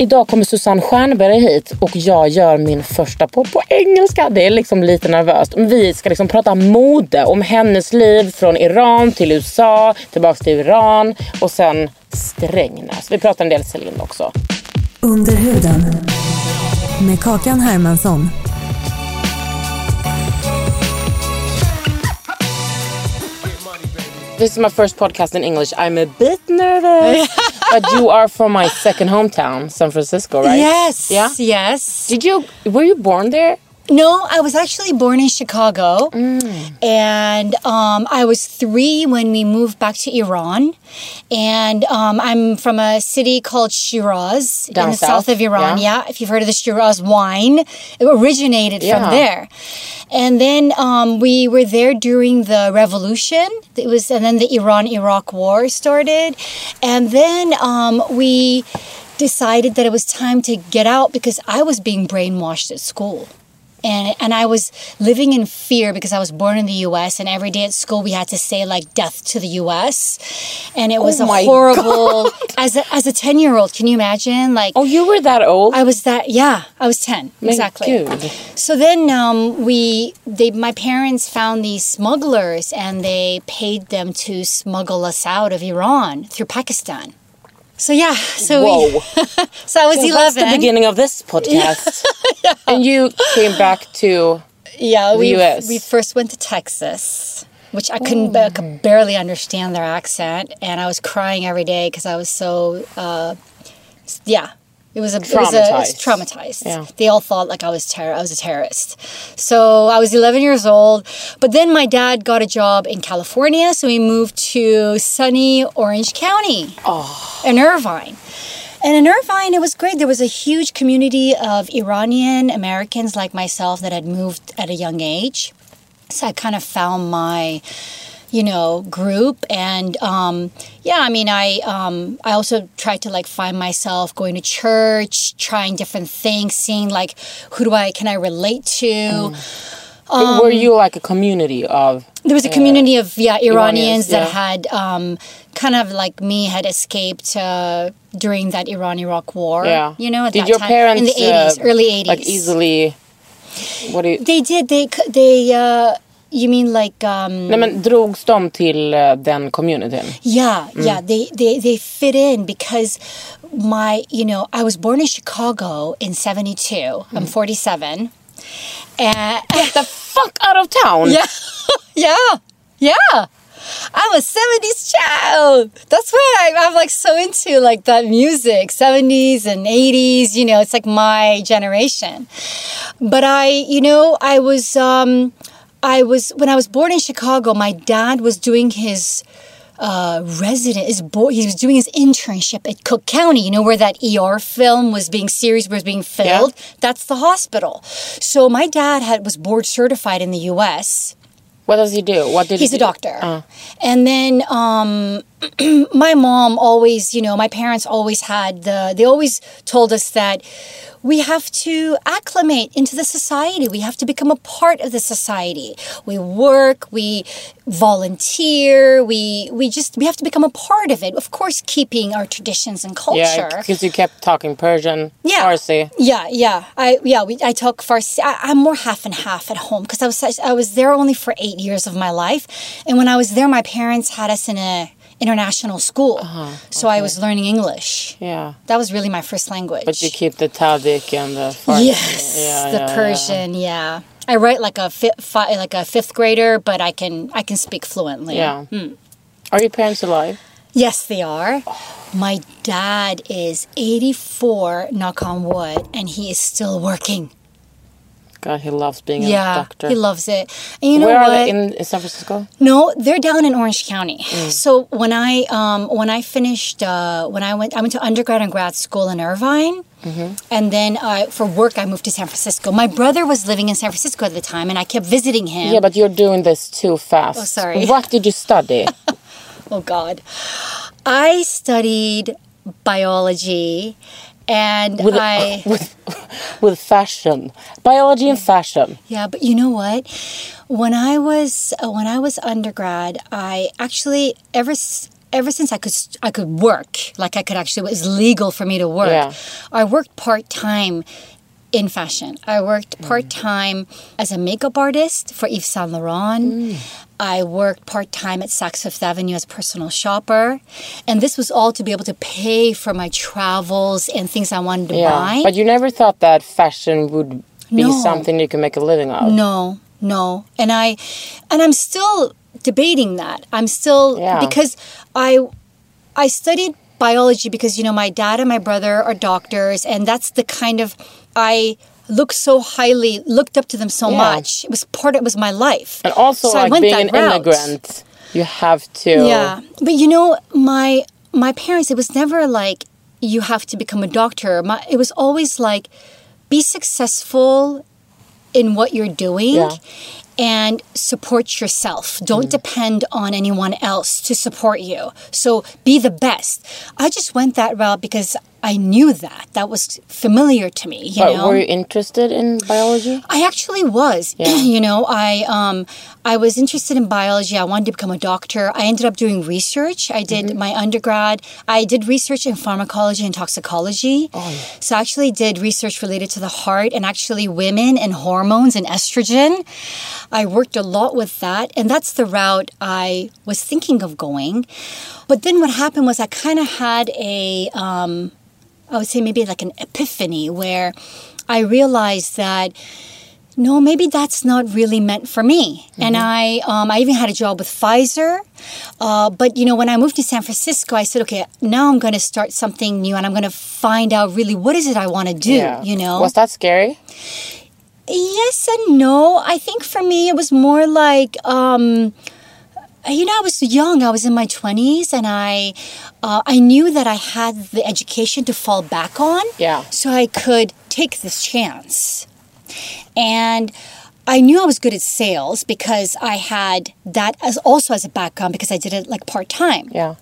Idag kommer Susanne Stjernberg hit och jag gör min första podd på engelska. Det är liksom lite nervöst. Vi ska liksom prata mode, om hennes liv från Iran till USA, tillbaks till Iran och sen Strängnäs. Vi pratar en del Celine också. Under huden. Med Kakan Hermansson. This is my first podcast in English. I'm a bit nervous. but you are from my second hometown, San Francisco, right? Yes. Yeah? Yes. Did you, were you born there? No, I was actually born in Chicago, and um, I was three when we moved back to Iran. And um, I'm from a city called Shiraz Down in the south, south, of Iran. yeah. Yeah. if you've heard of the Shiraz wine, it originated Yeah. from there. And then um, we were there during the revolution. It was, and then the Iran-Iraq War started, and then um, we decided that it was time to get out because I was being brainwashed at school. And, and I was living in fear because I was born in the US and every day at school we had to say like death to the US. And it was Oh a horrible as a, as a 10 year old, can you imagine? Like Oh, you were that old? I was that yeah, I was 10. Men exactly. So then um, we, they, my parents found these smugglers and they paid them to smuggle us out of Iran through Pakistan. So yeah, so we, so I was So 11. that's the beginning of this podcast. And you came back to Yeah, the we US. we first went to Texas, which I couldn't I could barely understand their accent, and I was crying every day because I was so uh, yeah. It was a it was a it was Traumatized. traumatized. Yeah. They all thought like I was terror. I was a terrorist. So I was 11 years old, but then my dad got a job in California, so we moved to sunny Orange County, oh. in Irvine. And in Irvine, it was great. There was a huge community of Iranian Americans like myself that had moved at a young age. So I kind of found my, you know, group. And um, yeah, I mean, I um, I also tried to like find myself going to church, trying different things, seeing like who do I can I relate to. Um, were you like a community of There was a community of yeah Iranians, Iranians, that yeah. had um, kind of like me had escaped uh, during that Iran-Iraq war. yeah you know, at did that your time, parents in the uh, eighties, early eighties, like easily what do you, They did. They they. Uh, you mean like um, Nej men drogs de till uh, den communityn? Yeah, Mm. yeah, they, they they fit in because my you know I was born in Chicago in '72. I'm Mm. 47, and Get The fuck out of town! yeah, yeah, yeah. I'm a 70s child. That's why I, I'm like so into like that music, 70s and 80s. You know, it's like my generation. But I, you know, I was, um, I was when I was born in Chicago. My dad was doing his uh, resident his boy he was doing his internship at Cook County, you know, where that ER film was being series was being filmed. That's the hospital. So my dad had was board certified in the US. What does he do? What did he do? He's he a do? doctor. And then um, my mom always, you know, my parents always had the, they always told us that we have to acclimate into the society. We have to become a part of the society. We work, we volunteer, we we just we have to become a part of it. Of course, keeping our traditions and culture. Yeah, because you kept talking Persian, Yeah. Farsi. Yeah, yeah. I yeah, we I talk Farsi. I, I'm more half and half at home because I was I was there only for eight years of my life, and when I was there, my parents had us in a international school, so I was learning English. Yeah. That was really my first language. But you keep the Tajik and the Farsi. yes, Yeah, the yeah, yeah. Persian. Yeah. I write like a fi- fi- like a fifth grader, but I can I can speak fluently. Yeah. Hmm. Are your parents alive? Yes, they are. My dad is 84, knock on wood, and he is still working. God, he loves being a doctor. he loves it. And you know Where what? are they in, in San Francisco? No, they're down in Orange County. Mm. So when I um, when I finished uh, when I went I went to undergrad and grad school in Irvine, Mm-hmm. and then uh, for work I moved to San Francisco. My brother was living in San Francisco at the time, and I kept visiting him. Yeah, but you're doing this too fast. Oh, sorry. What did you study? Oh God, I studied biology, and with, I with with fashion, biology and fashion. Yeah, but you know what? When I was uh, when I was undergrad, I actually ever ever since I could I could work, like I could actually it was legal for me to work. Yeah. I worked part time in fashion. I worked mm. part time as a makeup artist for Yves Saint Laurent. Mm. I worked part time at Saks Fifth Avenue as a personal shopper, and this was all to be able to pay for my travels and things I wanted to Yeah, buy. but you never thought that fashion would be No. something you can make a living of. No, no. And I and I'm still debating that. I'm still Yeah. because I I studied biology because you know my dad and my brother are doctors and that's the kind of I look so highly looked up to them so Yeah. much. It was part it was my life. And also, So I like being an route. immigrant, you have to. Yeah, but you know, my my parents. It was never like you have to become a doctor. My, it was always like be successful in what you're doing. Yeah. And support yourself. Don't Mm. depend on anyone else to support you. So be the best. I just went that route because I knew that. That was familiar to me. You But know? were you interested in biology? I actually was. you know, I um I was interested in biology. I wanted to become a doctor. I ended up doing research. I did my undergrad. I did research in pharmacology and toxicology. So I actually did research related to the heart and actually women and hormones and estrogen. I worked a lot with that, and that's the route I was thinking of going. But then what happened was I kind of had a um, I would say maybe like an epiphany where I realized that no, maybe that's not really meant for me. And I, um, I even had a job with Pfizer. Uh, but you know, when I moved to San Francisco, I said, okay, now I'm going to start something new, and I'm going to find out really what is it I want to do. You know, Was that scary? Yes and no. I think for me, it was more like, um, you know, I was young. I was in my twenties, and I, uh, I knew that I had the education to fall back on. Yeah. So I could take this chance, and. I knew I was good at sales because I had that as also as a background because I did it like part time. Yeah.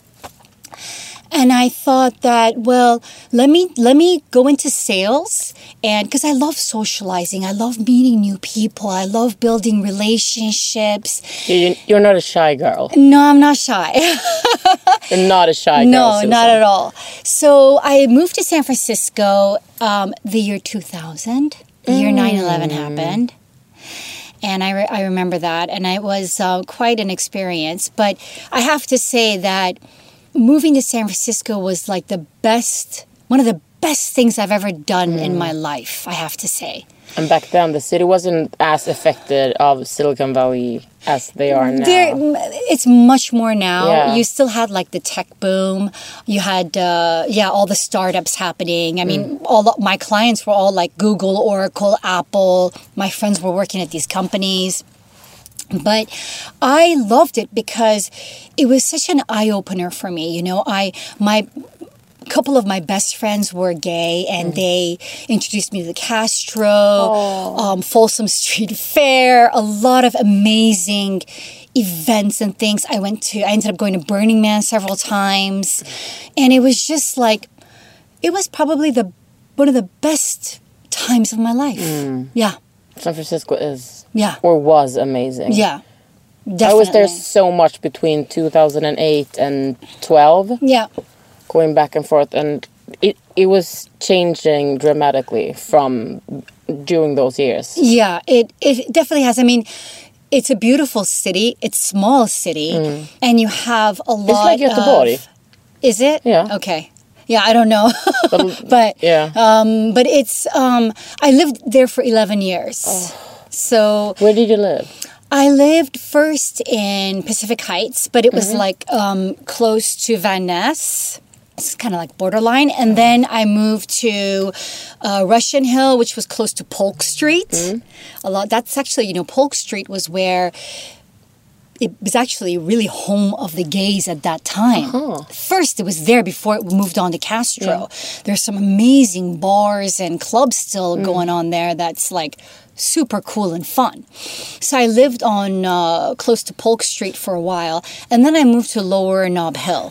And I thought that, well, let me let me go into sales and because I love socializing, I love meeting new people, I love building relationships. You, you're not a shy girl. No, I'm not shy. You're not a shy girl. no, Susan. not at all. So I moved to San Francisco um, the year 2000. The year 9/11 happened. And I, re- I remember that, and it was uh, quite an experience. But I have to say that moving to San Francisco was like the best, one of the best things I've ever done in mm. my life, I have to say. And back then, the city wasn't as affected of Silicon Valley as they are mm, now. There, mm, it's much more now. Yeah. You still had like the tech boom. You had, uh, yeah, all the startups happening. I mean, all my clients were all like Google, Oracle, Apple. My friends were working at these companies. But I loved it because it was such an eye opener for me. You know, I my couple of my best friends were gay and they introduced me to the Castro, um, Folsom Street Fair, a lot of amazing events and things. I went to, I ended up going to Burning Man several times. And it was just like, it was probably the one of the best times of my life. Yeah, San Francisco is yeah, or was amazing. yeah. Definitely. I was there so much between 2008 and 12, Yeah, going back and forth, and it it was changing dramatically from during those years. yeah. It it definitely has. I mean, it's a beautiful city. It's small city, and you have a lot. Mm. like Göteborg. Of, is it? Yeah. Okay. Yeah, I don't know, but Yeah. um, but it's um, I lived there for eleven years. Oh. So Where did you live? I lived first in Pacific Heights, but it was Mm-hmm. like um, close to Van Ness. It's kind of like borderline. And then I moved to uh, Russian Hill, which was close to Polk Street. Mm-hmm. A lot. That's actually, you know, Polk Street was where it was actually really home of the gays at that time. First, it was there before it moved on to Castro. There's some amazing bars and clubs still going on there that's like super cool and fun. So I lived on uh, close to Polk Street for a while, and then I moved to Lower Nob Hill,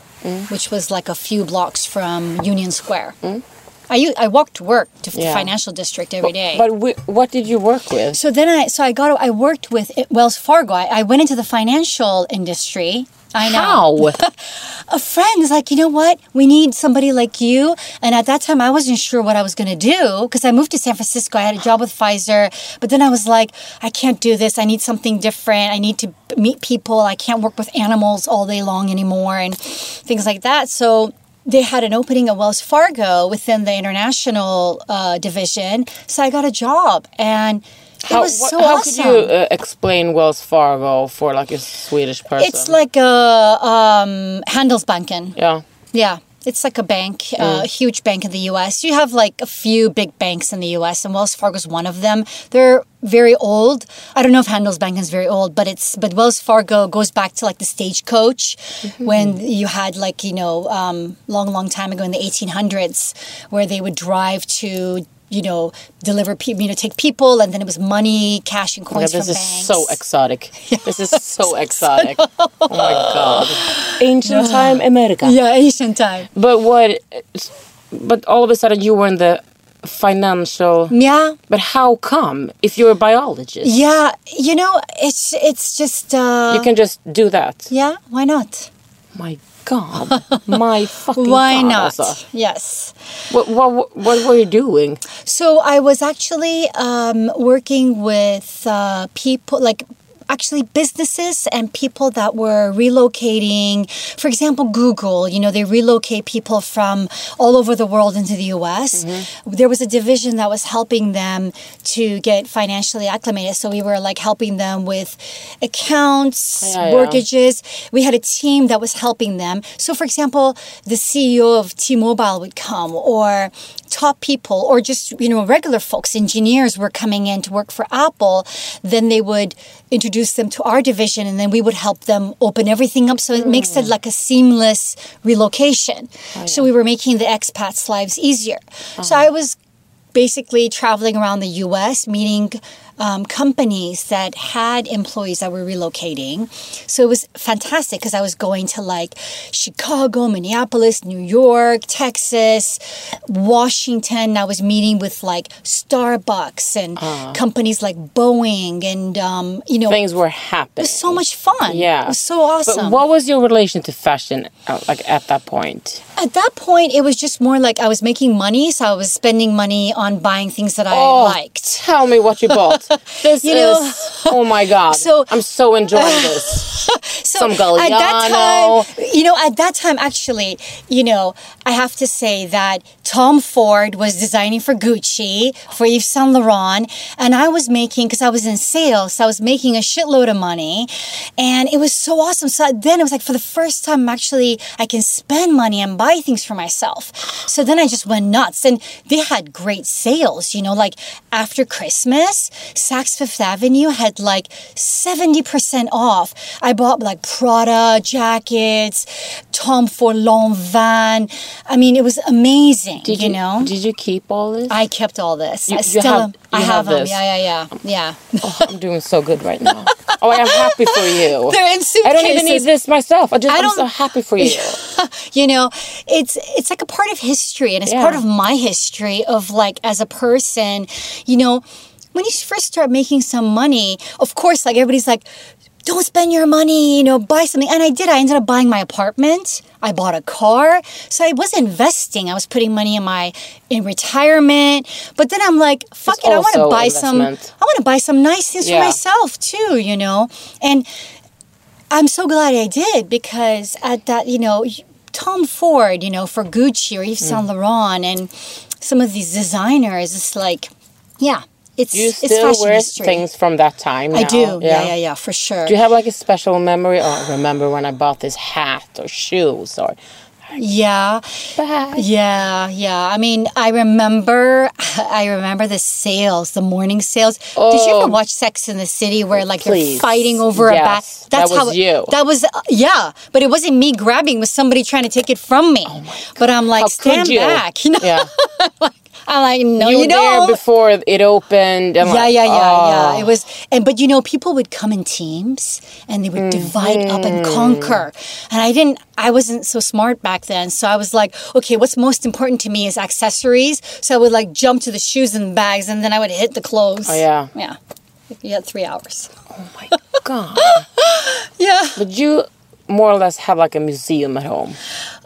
which was like a few blocks from Union Square. I I walked to work to the financial district every day. But we, what did you work with? So then I so I got I worked with Wells Fargo. I, I went into the financial industry. I know. How? A friend is like, you know what? We need somebody like you. And at that time, I wasn't sure what I was going to do because I moved to San Francisco. I had a job with Pfizer. But then I was like, I can't do this. I need something different. I need to meet people. I can't work with animals all day long anymore and things like that. So they had an opening at Wells Fargo within the international uh, division. So I got a job. And it How, was so how awesome. could you uh, explain Wells Fargo for like a Swedish person? It's like a um, Handelsbanken. yeah. Yeah. It's like a bank, Mm. a huge bank in the US. You have like a few big banks in the US, and Wells Fargo is one of them. They're very old. I don't know if Handelsbanken is very old, but it's but Wells Fargo goes back to like the stagecoach Mm-hmm. when you had like you know um, long, long time ago in the 1800s, where they would drive to you know deliver people, you know take people, and then it was money, cash, and Yeah, coins this from is banks. so exotic. This is so exotic. Oh my god. Ancient time America. yeah, ancient time. But what? But all of a sudden you were in the financial. Yeah. But how come? If you're a biologist, Yeah, you know, it's it's just uh you can just do that. yeah, why not? My God, my fucking Why God, not? Yes. What, what what were you doing? So I was actually um, working with uh, people like actually businesses and people that were relocating. For example google you know they relocate people from all over the world into the us mm-hmm. there was a division that was helping them to get financially acclimated. So we were like helping them with accounts Yeah, yeah. mortgages. We had a team that was helping them. So for example the ceo of t-mobile would come or top people or just you know regular folks engineers were coming in to work for apple then they would introduce them to our division and then we would help them open everything up. So it makes it mm. like a seamless relocation. Oh, so we were making the expats lives easier. So uh-huh. i was basically traveling around the US, meeting um, companies that had employees that were relocating. So it was fantastic because I was going to like Chicago, Minneapolis, New York, Texas, Washington. I was meeting with like Starbucks and companies like Boeing and, um, you know, Things were happening. it was so much fun. Yeah, It was so awesome. But what was your relation to fashion, uh, like at that point? At that point, it was just more like I was making money, so I was spending money on buying things that I Oh, liked. Tell me what you bought. This You know- is oh my god. So- I'm so enjoying this. So Some at that time, you know, at that time, actually, you know, I have to say that Tom Ford was designing for Gucci, for Yves Saint Laurent, and I was making because I was in sales, so I was making a shitload of money, and it was so awesome. So then it was like for the first time, actually, I can spend money and buy things for myself. So then I just went nuts, and they had great sales. You know, like after Christmas, Saks Fifth Avenue had like 70% off. I bought like Prada jackets, Tom Ford Lanvin. I mean, it was amazing, Did you, know? Did you keep all this? I kept all this. You- I you still have- am- I have, have them. this. Yeah, yeah, yeah. Yeah. Oh, I'm doing so good right now. Oh, I am happy for you. They're in suitcases. I don't even need this myself. I just, I I'm so happy for you. you know it's it's like a part of history and it's Yeah. part of my history of like as a person you know when you first start making some money of course like everybody's like don't spend your money you know buy something. And i did i ended up buying my apartment. I bought a car. So i was investing. I was putting money in my in retirement. But then i'm like fuck It's it i want to buy some i want to buy some nice things Yeah. for myself too you know? And I'm so glad I did because at that, you know, Tom Ford, you know, for Gucci or Yves Mm. Saint Laurent and some of these designers, it's like, yeah, it's you still fashion wear history. things from that time? Now. I do, yeah. yeah, yeah, for sure. Do you have like a special memory? Oh, I remember when I bought this hat or shoes or yeah, bag. yeah, yeah. I mean, I remember, I remember the sales, the morning sales. Oh. Did you ever Oh. watch Sex in the City where like Please. they're fighting over a bag? Yes, that was you. That was uh, yeah, but it wasn't me grabbing. It was somebody trying to take it from me. but I'm like, How stand back. You know, Yeah. I'm like, no, you you, don't. before it opened. And Yeah, like, yeah, yeah, yeah. oh. It was, and but you know, people would come in teams and they would divide up and mm-hmm. conquer. And I didn't, I wasn't so smart back then, so I was like, okay, what's most important to me is accessories. So I would like jump to the shoes and bags, and then I would hit the clothes. Oh, yeah. yeah. You had three hours. Oh my god! Yeah, But you more or less have like a museum at home.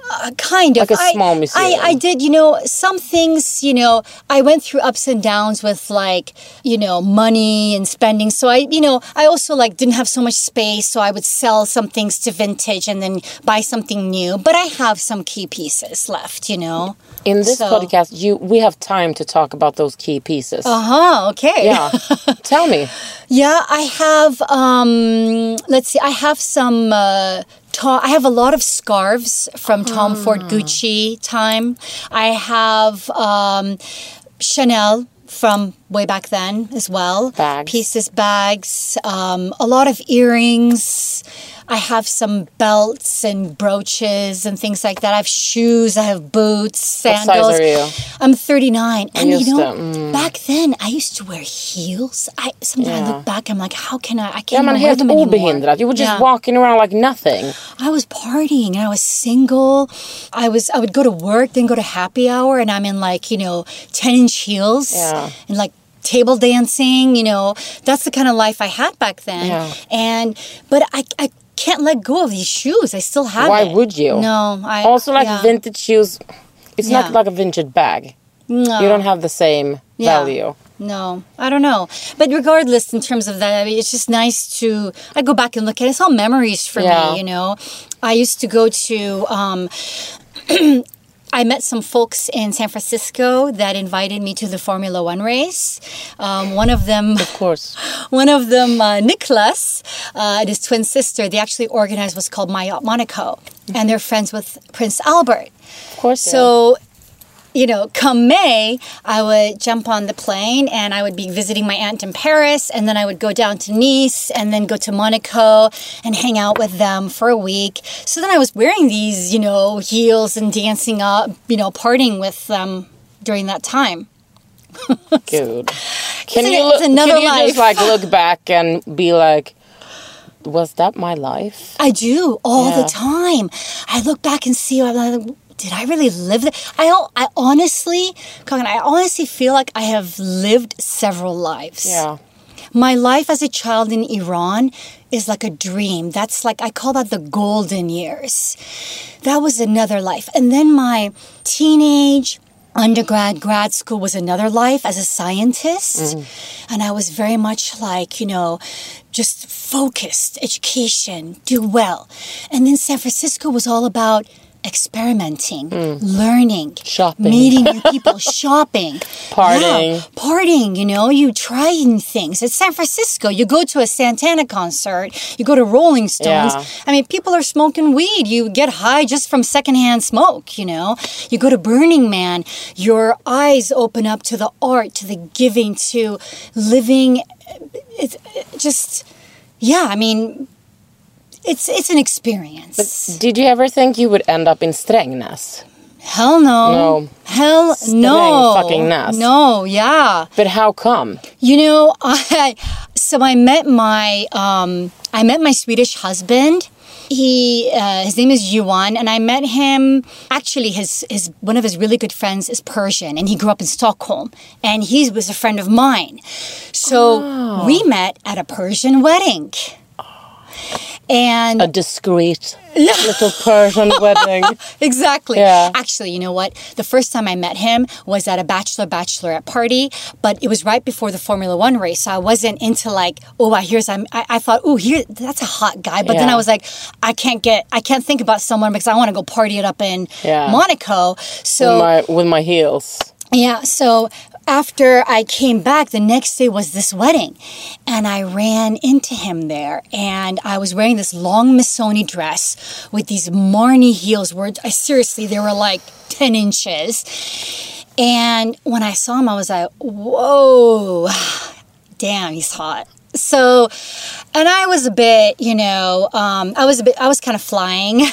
Uh, kind of. Like a I- small museum. I, I did, you know, some things, you know, I went through ups and downs with like, you know, money and spending. So I, you know, I also like didn't have so much space. So I would sell some things to vintage and then buy something new. But I have some key pieces left, you know. In this So- podcast, you we have time to talk about those key pieces. Uh huh. Okay. Yeah, tell me. Yeah, I have. Um, let's see. I have some. Uh, Tom, I have a lot of scarves from Tom Ford Gucci time. I have um, Chanel from way back then as well. Bags. Pieces, bags, um, a lot of earrings. I have some belts and brooches and things like that. I have shoes. I have boots, What sandals. size are you? I'm 39. And you know, to- mm. back then I used to wear heels. I sometimes I look back, I'm like, how can I? I can't man even wear them anymore. You were just Yeah. walking around like nothing. I was partying and I was single. I was I would go to work, then go to happy hour, and I'm in like you know ten inch heels Yeah. and like table dancing. You know, that's the kind of life I had back then. Yeah. And but I I can't let go of these shoes. I still have. Why it. would you? No, I Also, like yeah. vintage shoes, it's Yeah. not like a vintage bag. No. You don't have the same Yeah. value. No, I don't know. But regardless, in terms of that, I mean, it's just nice to. I go back and look at it. It's all memories for Yeah. me, you know. I used to go to. Um, I met some folks in San Francisco that invited me to the Formula One race. Um, one of them, Of course. one of them, uh, Nicholas, uh, and his twin sister, they actually organized what's called My Yacht Monaco, and they're friends with Prince Albert. Of course. yeah. You know, come May, I would jump on the plane and I would be visiting my aunt in Paris, and then I would go down to Nice and then go to Monaco and hang out with them for a week. So then I was wearing these, you know, heels and dancing up, you know, partying with them during that time. Good. Can you look? can you just like look back and be like, was that my life? I do all Yeah. the time. I look back and see, I'm like, did I really live that? I, I honestly, Kakan, I honestly feel like I have lived several lives. Yeah. My life as a child in Iran is like a dream. That's like, I call that the golden years. That was another life. And then my teenage, undergrad, grad school was another life as a scientist. Mm. And I was very much like, you know, just focused, education, do well. And then San Francisco was all about experimenting, learning, Hmm. Shopping. meeting new people, shopping, Partying. Yeah, partying. You know, you trying things. It's San Francisco. You go to a Santana concert. You go to Rolling Stones. Yeah. I mean, people are smoking weed. You get high just from secondhand smoke. You know, you go to Burning Man. Your eyes open up to the art, to the giving, to living. It's just, yeah. I mean. It's it's an experience. Did you ever think you would end up in Strängnäs? Hell no. No. Hell no. Fucking Näs. No, yeah. But how come? You know, I so I met my um I met my Swedish husband. He uh, his name is Yuan, and I met him. Actually, his his one of his really good friends is Persian, and he grew up in Stockholm, and he was a friend of mine. So we met at a Persian wedding, and A discreet little Persian wedding. Exactly. Yeah. Actually, you know what? The first time I met him was at a bachelor bachelorette party, but it was right before the Formula One race. So I wasn't into like, oh, I here's I'm. I, I thought, oh, here that's a hot guy. But then I was like, I can't get, I can't think about someone because I want to go party it up in Yeah. Monaco. So with, my, with my heels. yeah, so after I came back, the next day was this wedding. And I ran into him there. And I was wearing this long Missoni dress with these Marni heels where I seriously, they were like 10 inches. And when I saw him, I was like, whoa, damn, he's hot. So, and I was a bit, you know, um, I was a bit, I was kind of flying.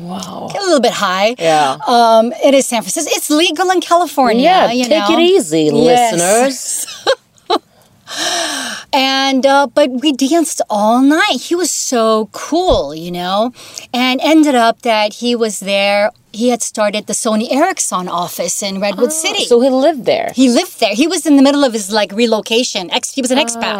Wow. a little bit high. Yeah. Um, it is San Francisco. It's legal in California. Yeah, you take know? it easy, Yes. listeners. And uh, but we danced all night. He was so cool, you know, and ended up that he was there. He had started the Sony Ericsson office in Redwood City. Oh, So he lived there. he lived there. He was in the middle of his like relocation. Ex, he was an expat.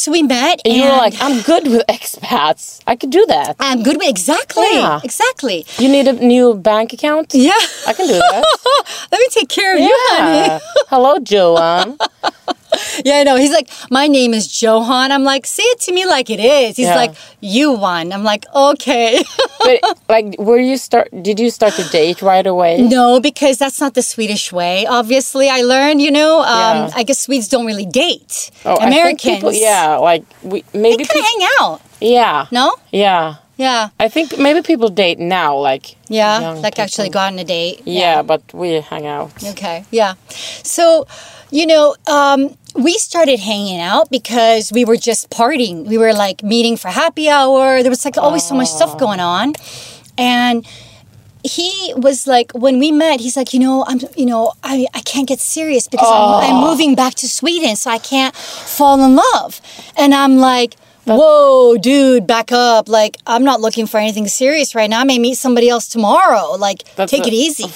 So we met, And you were like, I'm good with expats. I could do that. I'm good with exactly, Yeah. exactly. You need a new bank account? Yeah, I can do that. let me take care of you, honey. Hello, Joanne. Yeah, I know. He's like, my name is Johan. I'm like, say it to me like it is. He's Yeah. like, you won. I'm like, okay. but like, were you start? Did you start to date right away? no, because that's not the Swedish way. Obviously, I learned. You know, um, Yeah. I guess Swedes don't really date. Oh, I think Americans, people- yeah, like we maybe. kind of hang out. yeah. No, Yeah. yeah, I think maybe people date now, like yeah. like actually people. go on a date. Yeah, but we hang out. Okay, yeah. So, you know, um, we started hanging out because we were just partying. We were like meeting for happy hour. There was like always so much stuff going on. And he was like, when we met, he's like, you know, I'm, you know, I, I can't get serious because I'm, I'm moving back to Sweden, so I can't fall in love. And I'm like, whoa, dude, back up. Like, I'm not looking for anything serious right now. I may meet somebody else tomorrow. Like, That's take a- it easy,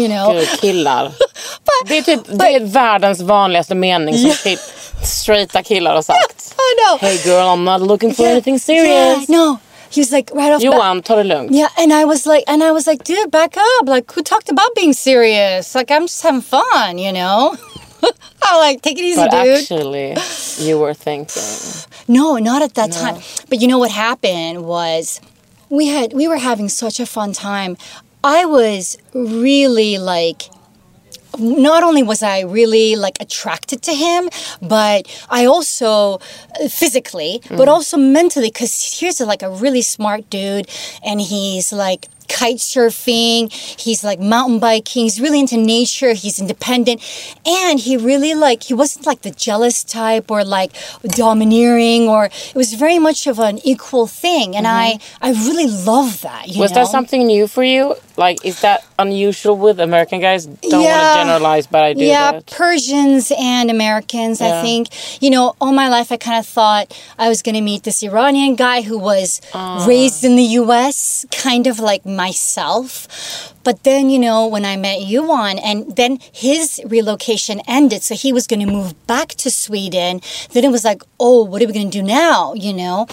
you know? Gud, killar. det, är typ, det är världens vanligaste mening som typ straighta killar har sagt. I know. Hey girl, I'm not looking for anything Yeah, serious. no. He was like right off. Johan, ta det lugnt. Yeah, and I was like, and I was like, dude, back up. Like, who talked about being serious? Like, I'm just having fun, you know. I'm like, take it easy, But dude. actually, you were thinking. No, not at that time. But you know what happened was we had we were having such a fun time. I was really like not only was I really like attracted to him, but I also uh, physically, but also mentally cuz here's like a really smart dude and he's like kite surfing, he's like mountain biking, he's really into nature, he's independent, and he really like he wasn't like the jealous type or like domineering or it was very much of an equal thing. And mm-hmm. I I really love that, you Was know. that something new for you? Like, is that unusual with American guys? Don't want to generalize, but I do yeah, that. Persians and Americans. I think you know, all my life I kind of thought I was going to meet this Iranian guy who was Ah. raised in the U.S., kind of like myself. But then you know, when I met Yuan, and then his relocation ended, so he was going to move back to Sweden. Then it was like, oh, what are we going to do now? You know,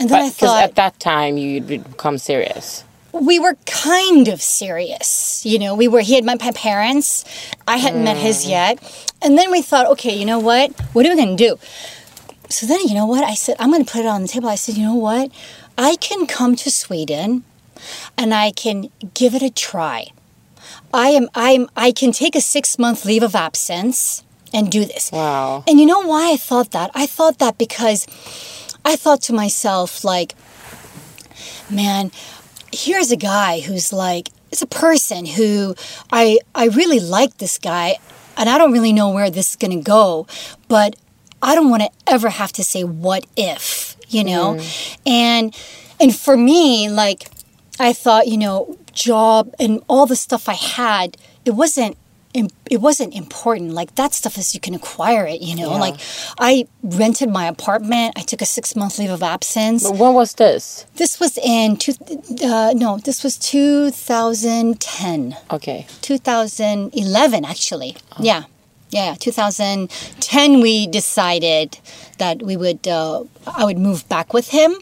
and then I Because thought at that time, you'd become serious. We were kind of serious. You know, we were, he had met my parents. I hadn't met his mm. yet. And then we thought, okay, you know what? What are we going to do? So then, you know what? I said, I'm going to put it on the table. I said, you know what? I can come to Sweden and I can give it a try. I am I'm I can take a 6 month leave of absence and do this. Wow. And you know why I thought that? I thought that because I thought to myself like man, here's a guy who's like it's a person who I I really like this guy and I don't really know where this is going to go, but I don't want to ever have to say what if, you know? Mm. And and for me like I thought, you know, job and all the stuff I had, it wasn't it wasn't important. Like that stuff is you can acquire it, you know. Like I rented my apartment. I took a six month leave of absence. But when was this? This was in two, uh, no, this was 2010. Okay. 2011 actually yeah yeah 2010 we decided that we would uh, i would move back with him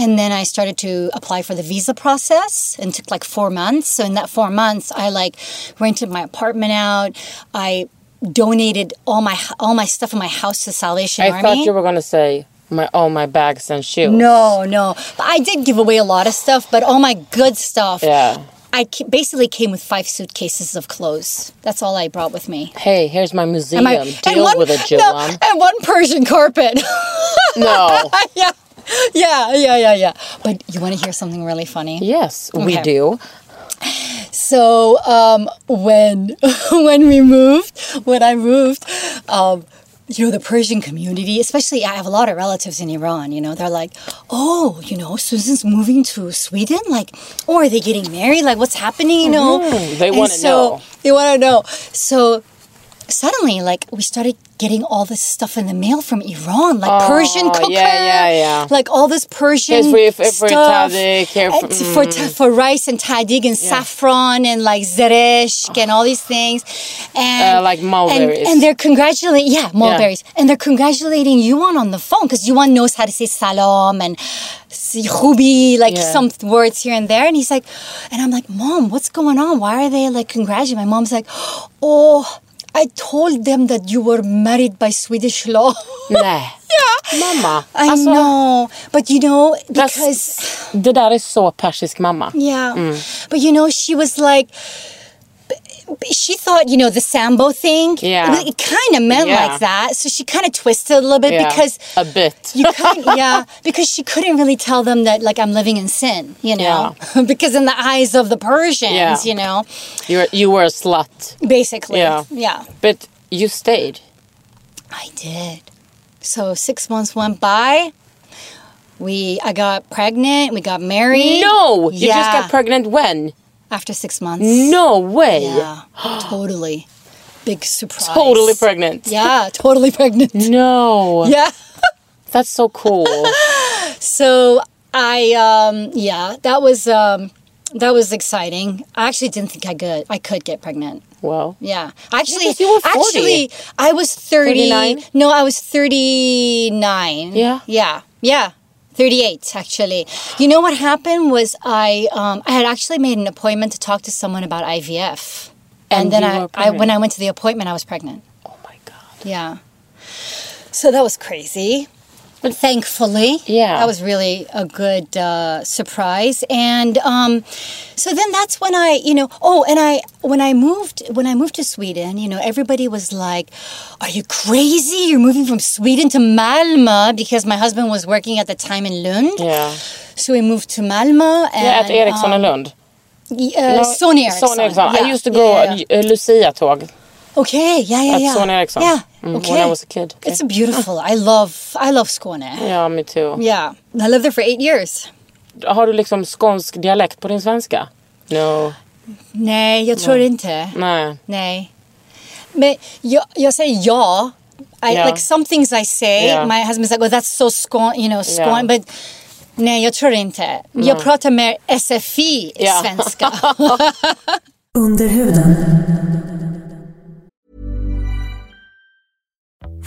and then i started to apply for the visa process and took like four months so in that four months i like rented my apartment out i donated all my all my stuff in my house to salvation I army I thought you were gonna say my all my bags and shoes. no no but i did give away a lot of stuff but all my good stuff Yeah. I basically came with five suitcases of clothes. That's all I brought with me. Hey, here's my museum. My- Deal one, with it, no, and one Persian carpet. No. yeah, yeah, yeah, yeah, yeah. But you want to hear something really funny? Yes, we do. So um, when when we moved, when I moved, um, you know, the Persian community, especially I have a lot of relatives in Iran. You know, they're like, oh, you know, Susan's moving to Sweden. Like, oh, are they getting married? Like, what's happening? You know, Mhm. They wanna so- know. They want to know. So suddenly, like, we started getting all this stuff in the mail from Iran, like Persian Oh, cooker, yeah, yeah, yeah. like all this Persian for- for stuff for- for, ta- for rice and tahdig and saffron and like zereshk and all these things, and Uh, like mulberries. and, and they're congratulating, yeah, mulberries, and they're congratulating Yuan on the phone because Yuan knows how to say salam and khubi, like Yeah. some words here and there, and he's like, and I'm like, mom, what's going on? Why are they like congratulating? My mom's like, oh. I told them that you were married by Swedish law. Nej. Mamma. I Alltså, know, but you know, because Det där är så persisk mamma. Yeah. Mm. But you know, she was like, she thought, you know, the Sambo thing, Yeah. it, kind of meant Yeah. like that. So she kind of twisted a little bit Yeah, because a bit. you yeah, because she couldn't really tell them that like I'm living in sin, you know, because in the eyes of the Persians, Yeah. you know, You were, you were a slut. basically, Yeah. yeah. But you stayed. I did. So six months went by. We, I got pregnant. We got married. No! You just got pregnant when? After six months. No way! Yeah, totally. Big surprise. Totally pregnant. Yeah, totally pregnant. No. Yeah. That's so cool. So I, um, yeah, that was um, that was exciting. I actually didn't think I could I could get pregnant. well, Yeah, actually, you were 40. actually, I was thirty. 39? No, I was thirty nine. Yeah? yeah, yeah. 38 actually. You know what happened was i um, i had actually made an appointment to talk to someone about ivf and, And then I, I when i went to the appointment i was pregnant. Oh my god. yeah. So that was crazy but thankfully Yeah. that was really a good uh, surprise and um, so then that's when i you know oh and i when i moved when i moved to sweden you know everybody was like are you crazy you're moving from sweden to malmö because my husband was working at the time in lund Yeah. so we moved to malmö and Yeah, at Ericsson um, i Lund. uh, No, Sony Ericsson. Sony Ericsson. Yeah, I used to go yeah, yeah. Lucia-tåg Okay, yeah, yeah, at yeah. Sony Ericsson. Yeah, Mm, okay. When I was a kid. Okay. It's beautiful. I love, I love Skåne. Ja, me too. Yeah, I lived there for eight years. Har du liksom skånsk dialekt på din svenska? No. Nej, jag tror inte. Nej. Nej. Men jag, jag säger ja. I, Yeah. Like some things I say, Yeah. my husband's like, oh that's so Skåne, you know, Skåne. Yeah. But nej, jag tror inte. Jag pratar mer SFI Ja. svenska. Under huden.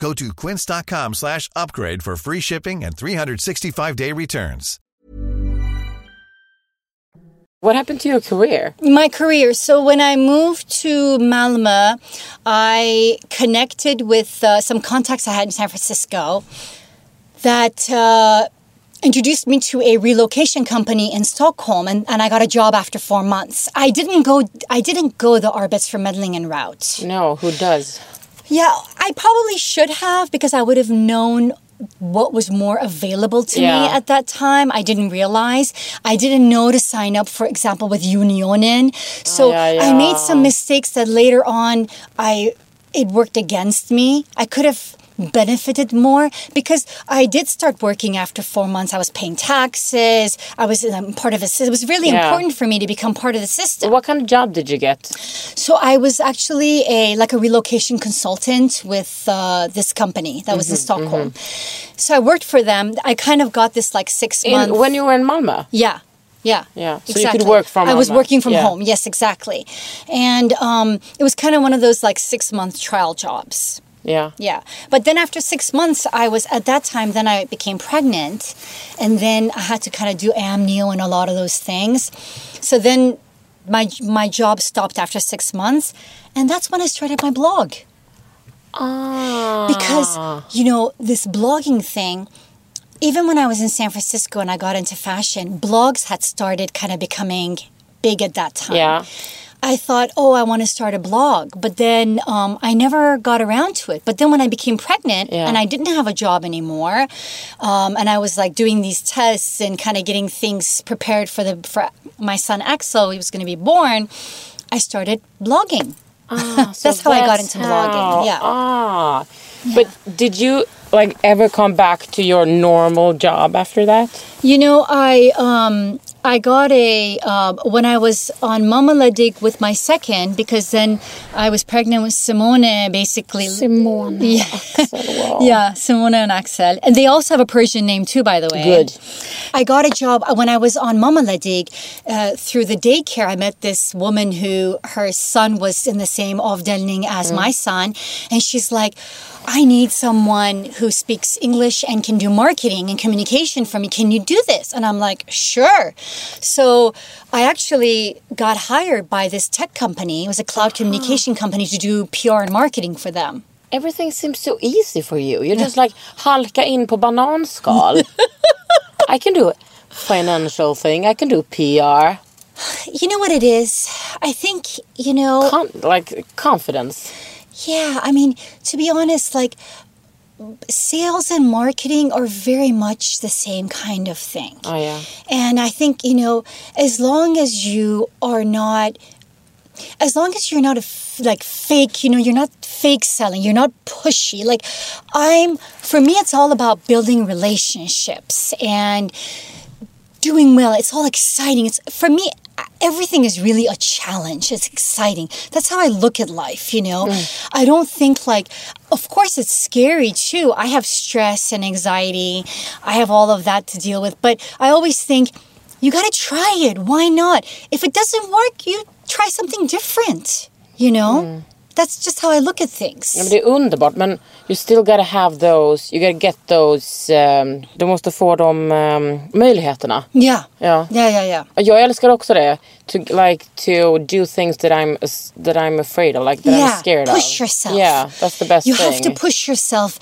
Go to quince.com slash upgrade for free shipping and 365-day returns. What happened to your career? My career. So when I moved to Malmö, I connected with uh, some contacts I had in San Francisco that uh, introduced me to a relocation company in Stockholm, and, and I got a job after four months. I didn't go. I didn't go the Arbetsförmedlingen route. No, who does? Yeah, I probably should have because I would have known what was more available to me at that time. I didn't realize. I didn't know to sign up, for example, with Unionen. So Ah, yeah, I made some mistakes that later on I it worked against me. I could have benefited more because I did start working after four months. I was paying taxes. I was um, part of a. It was really Yeah. important for me to become part of the system. What kind of job did you get? So I was actually a like a relocation consultant with uh, this company that was in Mm-hmm, Stockholm. So I worked for them. I kind of got this like six In, month. when you were in Malmö? yeah. Yeah. Yeah, so you could work from I was working from Yeah. home. Yes, exactly. And um, it was kind of one of those like six month trial jobs. Yeah. Yeah. But then after six months, I was at that time, then I became pregnant. And then I had to kind of do amnio and a lot of those things. So then my, my job stopped after six months. And that's when I started my blog. Ah. Because, you know, this blogging thing, even when I was in San Francisco and I got into fashion, blogs had started kind of becoming big at that time. Yeah. I thought, oh, I want to start a blog. But then um, I never got around to it. But then when I became pregnant Yeah. and I didn't have a job anymore, um, and I was like doing these tests and kind of getting things prepared for the for my son Axel, he was going to be born, I started blogging. Ah, so That's how I got that's into blogging, yeah. Ah. But did you like ever come back to your normal job after that? You know, I um, I got a uh, when I was on Mama Ledig with my second because then I was pregnant with Simone, basically. Simone. Yeah. Yeah, Simone and Axel. And they also have a Persian name too, by the way. Good. I got a job when I was on Mama Ledig uh, through the daycare. I met this woman who her son was in the same avdelning as my son. And she's like, I need someone who speaks English and can do marketing and communication for me. Can you do this? And I'm like, sure. So I actually got hired by this tech company. It was a cloud communication company to do PR and marketing for them. Everything seems so easy for you. You're just like halka in på bananskal. I can do a financial thing. I can do PR. You know what it is? I think, you know. Con- like confidence. Yeah, I mean, to be honest, like sales and marketing are very much the same kind of thing. Oh yeah. And I think, you know, as long as you are not as long as you're not a f- like fake, you know, you're not fake selling, you're not pushy. Like I'm for me it's all about building relationships and doing well. It's all exciting. It's for me everything is really a challenge. It's exciting. That's how I look at life, you know. Mm. I don't think like of course it's scary too. I have stress and anxiety. I have all of that to deal with, but I always think you got to try it. Why not? If it doesn't work, you try something different, you know? Mm. That's just how I look at things. Ja, men det är underbart men you still gotta have those, you gotta get those, um, du måste få de um, möjligheterna. yeah. Ja. Yeah, yeah, yeah. Jag älskar också det. To like to do things that I'm that I'm afraid of, like that I'm yeah, scared push of. yourself. Yeah, that's the best You thing. have to push yourself.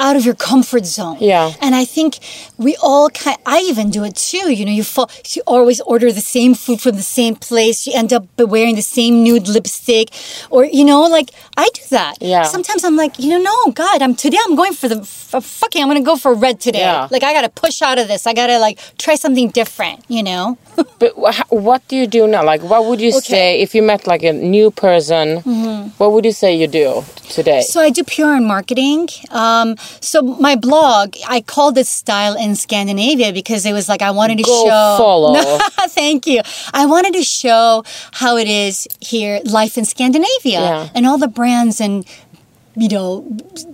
Out of your comfort zone. Yeah. And I think we all kind I even do it too. You know, you fall, you always order the same food from the same place. You end up wearing the same nude lipstick or you know, like I do that. Yeah. Sometimes I'm like, you know, no, God, I'm today I'm going for the fucking I'm going to go for red today. Yeah. Like I got to push out of this. I got to like try something different, you know? But what do you do now? Like, what would you say if you met like a new person? What would you say you do today? So I do PR and marketing. Um, so my blog, I called it Style in Scandinavia because it was like I wanted to Go show. follow. Thank you. I wanted to show how it is here, life in Scandinavia, Yeah. and all the brands and you know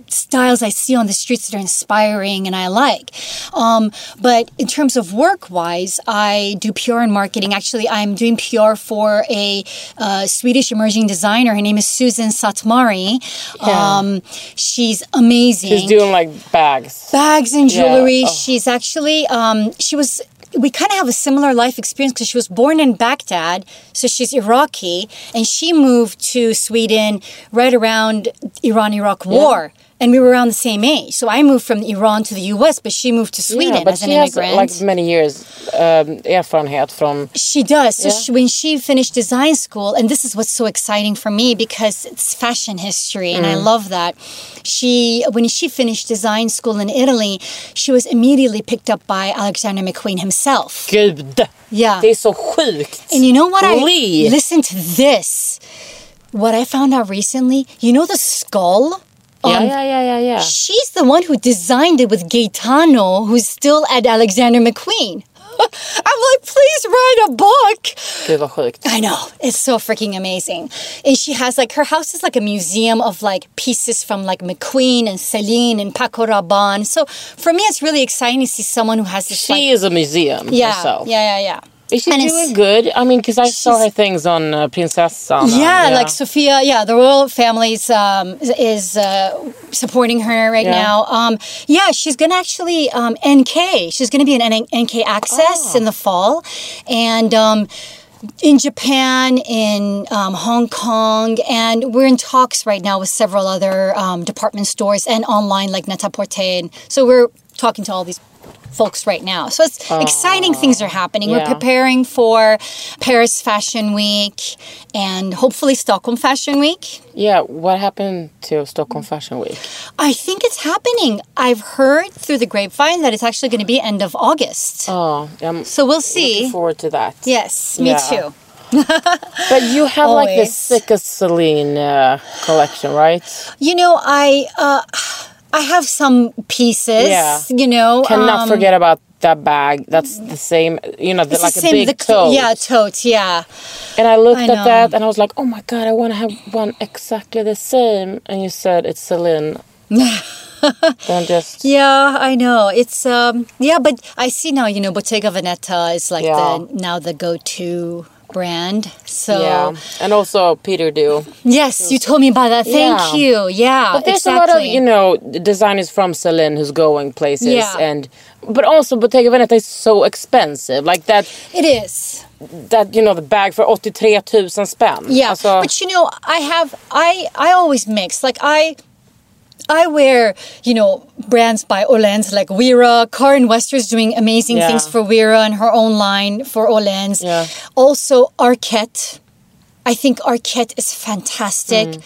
styles I see on the streets that are inspiring and I like. Um, but in terms of work wise, I do PR and marketing. Actually, I'm doing PR for a uh, Swedish emerging designer. Her name is Susan Satmari. Um, she's amazing She's doing like bags. bags and Yeah. jewelry. Oh. She's actually um, she was. We kind of have a similar life experience because she was born in Baghdad, so she's Iraqi, and she moved to Sweden right around Iran-Iraq war, and we were around the same age. So I moved from Iran to the U.S., but she moved to Sweden yeah, as an she has like many years um, erfarenhet from. She does. So Yeah. she, when she finished design school, and this is what's so exciting for me because it's fashion history, and I Mm. love that. She, when she finished design school in Italy, she was immediately picked up by Alexander McQueen himself. Gud! Yeah. Det är så sjukt. And you know what Lee. I listen to this. What I found out recently, you know the skull? Yeah, on- yeah, yeah, yeah, yeah. She's the one who designed it with Gaetano, who's still at Alexander McQueen. I'm like, please write a book. Gud vad sjukt. I know. It's so freaking amazing. And she has like her house is like a museum of like pieces from like McQueen and Celine and Paco Rabanne. So for me it's really exciting to see someone who has this She like is a museum yeah, herself. yeah, yeah, yeah. Is she And doing good? I mean, because I saw her things on uh, Prinsessan. and- Yeah, like Sofia. Yeah, the royal family's um, is uh, supporting her right Yeah. now. Um, yeah, she's gonna actually um, NK. She's gonna be in NK Access Ah. in the fall, and. Um, in Japan, in um, Hong Kong, and we're in talks right now with several other um, department stores and online like Net-a-Porter. And so we're talking to all these folks right now. So it's exciting things are happening. We're preparing for Paris Fashion Week and hopefully Stockholm Fashion Week. Yeah, what happened to Stockholm Fashion Week? I think it's happening. I've heard through the grapevine that it's actually going to be end of August. Oh, I'm so we'll looking see. forward to that. Yes, me Yeah. too. But you have like the Always. sickest Celine uh, collection, right? You know, I uh, I have some pieces. Yeah. You know, Cannot um, forget about that bag. That's the same, you know, the, like the a same- big the- tote. Yeah, tote. Yeah. And I looked I at know. that and I was like, oh my god, I want to have one exactly the same. And you said it's Celine. then just Yeah, I know. It's um yeah, but I see now, you know, Bottega Veneta is like Yeah. the now the go-to brand. So yeah, and also Peter Do. yes, you told me about that. Thank Yeah. you. Yeah. But there's exactly. a lot of you know designers from Celine who's going places, Yeah. and but also Bottega Veneta is so expensive. Like that, It is. that you know the bag for 83 000 spänn. Yeah, Alltså, but you know, I have I I always mix. Like I I wear, you know, brands by Åhléns like Wera. Karen Wester's doing amazing Yeah. things for Wera and her own line for Åhléns. Yeah. Also Arket. I think Arket is fantastic. Mm.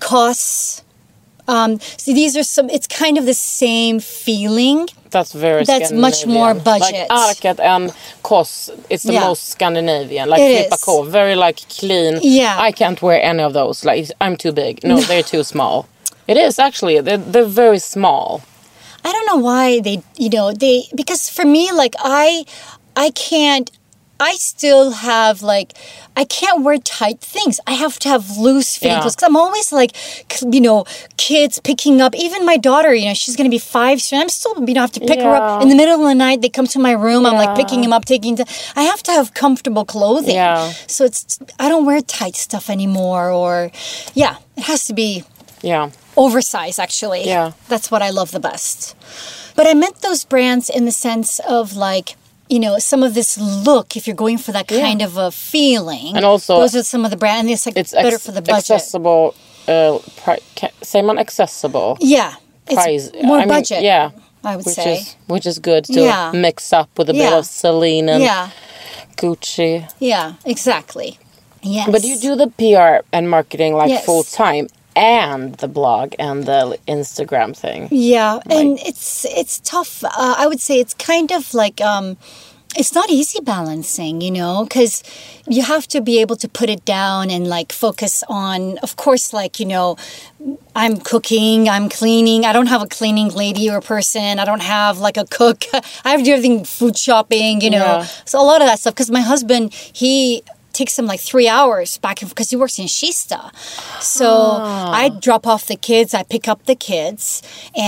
COS. Um, so these are some. It's kind of the same feeling. that's very That's much more budget. Like Arket and COS, it's the Yeah. most Scandinavian. Like It Filippa is. K, very like clean. Yeah. I can't wear any of those. Like I'm too big. No, they're too small. It is actually. They're, they're very small. I don't know why they, you know, they because for me, like I, I can't. I still have like I can't wear tight things. I have to have loose fitting Yeah. clothes because I'm always like, you know, kids picking up. Even my daughter, you know, she's gonna be five soon. I'm still, you know, have to pick her up in the middle of the night. They come to my room. I'm like picking him up, taking. To, I have to have comfortable clothing. Yeah. So it's I don't wear tight stuff anymore. Or, yeah, it has to be Yeah. Oversized actually. Yeah. That's what I love the best. But I meant those brands in the sense of like, you know, some of this look, if you're going for that kind of a feeling. And also- those are some of the brands and it's like It's better ex- for the budget. accessible. Uh, pri- say man accessible. Yeah. price. more I mean, budget, yeah, I would which say. is which is good to Yeah. mix up with a bit of Celine and yeah, Gucci. yeah, exactly. Yes. But you do the PR and marketing like Yes. full time and the blog and the Instagram thing. Yeah, and it's it's tough. Uh, I would say it's kind of like um, it's not easy balancing, you know, because you have to be able to put it down and like focus on, of course, like you know, I'm cooking, I'm cleaning. I don't have a cleaning lady or person. I don't have like a cook. I have to do everything food shopping, you know. Yeah. So a lot of that stuff. Because my husband, he takes him like three hours back and because he works in Kista. So Ah. I drop off the kids, I pick up the kids,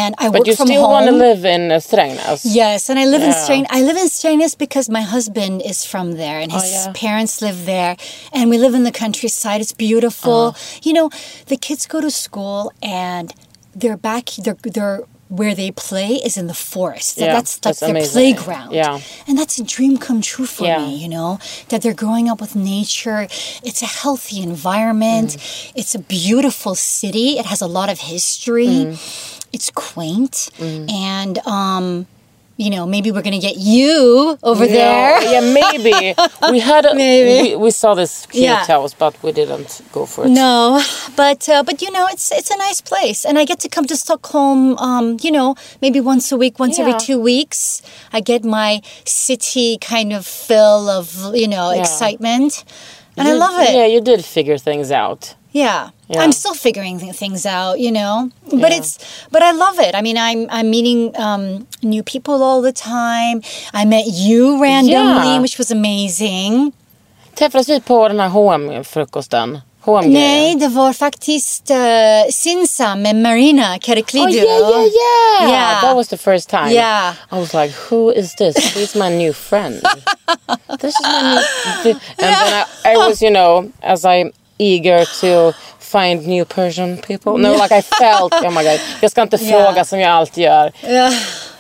and I But work you from still home. want to live in uh, Strängnäs. Yes, and I live in Yeah. Strain. I live in Strängnäs because my husband is from there, and his Oh, yeah. parents live there, and we live in the countryside. It's beautiful. You know, the kids go to school, and they're back. They're they're where they play is in the forest. Yeah, that's like that's their amazing. playground. Yeah. and that's a dream come true for Yeah. me. You know that they're growing up with nature. It's a healthy environment. Mm. It's a beautiful city. It has a lot of history. Mm. It's quaint, and um, you know, maybe we're gonna get you over No, there. yeah, maybe we had. A, Maybe. we, we saw this cute Yeah. house, but we didn't go for it. No, but uh, but you know, it's it's a nice place, and I get to come to Stockholm. Um, you know, maybe once a week, once every two weeks. I get my city kind of fill of you know Yeah. excitement, and I love it. Yeah, you did figure things out. Yeah. Yeah. I'm still figuring things out, you know. But it's but I love it. I mean, I'm I'm meeting um, new people all the time. I met you randomly, Yeah. which was amazing. Träffades vi på den här hm Nej, det var faktiskt uh, Sinsa med Marina Karaklidu. Oh yeah, yeah, yeah, Yeah. That was the first time. Yeah. I was like, who is this? He's my new friend. this is my new. And then I, I was, you know, as I'm eager to find new Persian people. No, like I felt, oh my god, jag ska inte Yeah. fråga som jag alltid gör.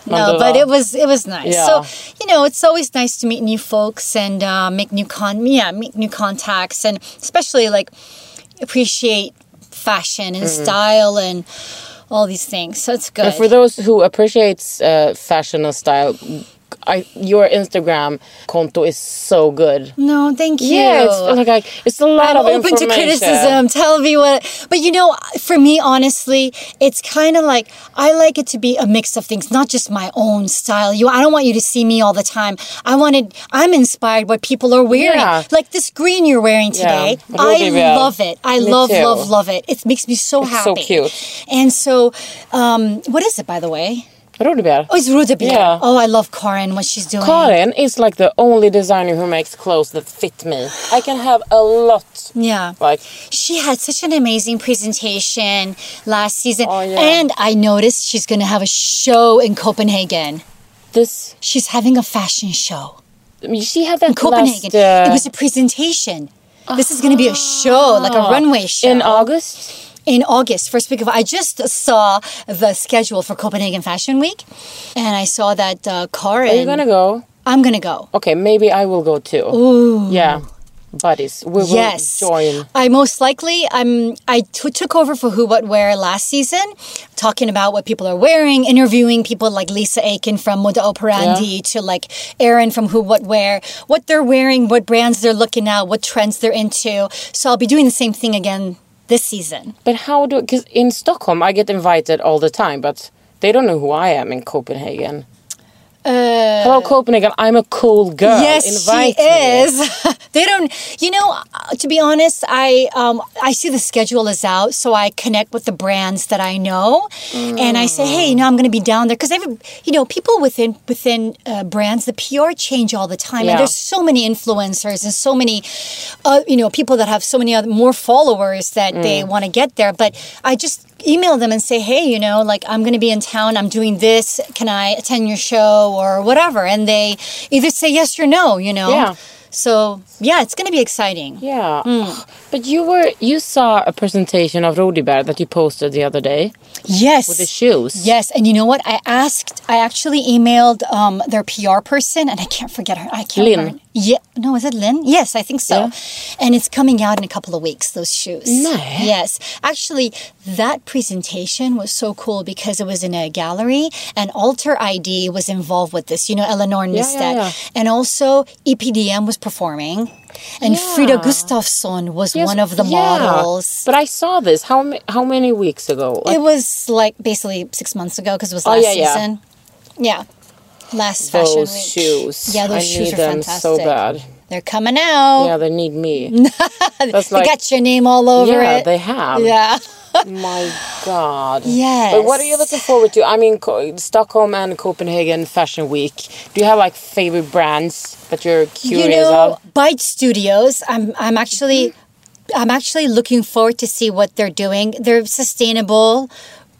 No, but it was it was nice. Yeah. So you know, it's always nice to meet new folks and uh, make new con yeah make new contacts and especially like appreciate fashion and style and all these things. So it's good. And for those who appreciates uh, fashion and style, I, your Instagram konto is so good. no, thank you. Yeah, it's like, like it's a lot I'm of open to criticism. Tell me what. But you know, for me, honestly, it's kind of like I like it to be a mix of things, not just my own style. You, I don't want you to see me all the time. I wanted. I'm inspired what people are wearing. Yeah. Like this green you're wearing today. Yeah. I love it. I Me love, too. love, love it. It makes me so It's so happy. cute. And so, um, what is it, by the way? Rodebjer. Oh, it's Rodebjer. Yeah. Oh, I love Carin. What she's doing. Carin is like the only designer who makes clothes that fit me. I can have a lot. Yeah. Like She had such an amazing presentation last season. Oh, yeah. And I noticed she's going to have a show in Copenhagen. this, She's having a fashion show she had that in Copenhagen. last, uh, it was a presentation. This is going to be a show, like a runway show. in August. In August, first week of. I just saw the schedule for Copenhagen Fashion Week, and I saw that uh. Are you gonna go? I'm gonna go. Okay, maybe I will go too. Ooh. Yeah, buddies, we will Yes, join. I most likely I'm. I t- took over for Who What Wear last season, talking about what people are wearing, interviewing people like Lisa Aiken from Moda Operandi to like Erin from Who What Wear, what they're wearing, what brands they're looking at, what trends they're into. So I'll be doing the same thing again this season. But how do? Because in Stockholm, I get invited all the time, but they don't know who I am in Copenhagen. Hello, Copenhagen. I'm a cool girl. Uh, Yes, Invite she is. they don't. You know, uh, to be honest, I um I see the schedule is out, so I connect with the brands that I know, and I say, hey, you know, I'm going to be down there because every, you know, people within within uh, brands, the PR change all the time, Yeah. and there's so many influencers and so many, uh, you know, people that have so many other more followers that Mm. they want to get there. But I just email them and say, hey, you know, like I'm going to be in town, I'm doing this, can I attend your show or whatever? And they either say yes or no, you know? Yeah. So, yeah, it's going to be exciting. Yeah. But you were you saw a presentation of Rodebjer that you posted the other day Yes. with the shoes. Yes, and you know what? I asked. I actually emailed um, their PR person, and I can't forget her. I can't. Lynn. remember. Yeah. No, is it Lynn? Yes, I think so. And it's coming out in a couple of weeks. Those shoes. Nej. Yes, actually, that presentation was so cool because it was in a gallery, and Alter ID was involved with this. You know, Eleanor Nystedt, yeah. and also EPDM was performing, and Frida Gustafsson was Yes, one of the yeah. models. But I saw this how how many weeks ago? Like, It was like basically six months ago because it was Oh, last yeah, yeah. season. Yeah. Last fashion those week. shoes. Yeah, those I shoes need are them fantastic. so bad. They're coming out. Yeah, they need me. That's they got your name all over yeah, it. they have. Yeah. My God. Yes. But what are you looking forward to? I mean, Co- Stockholm and Copenhagen Fashion Week. Do you have like favorite brands that you're curious you know, of? Byte Studios. I'm I'm actually I'm actually looking forward to see what they're doing. They're sustainable,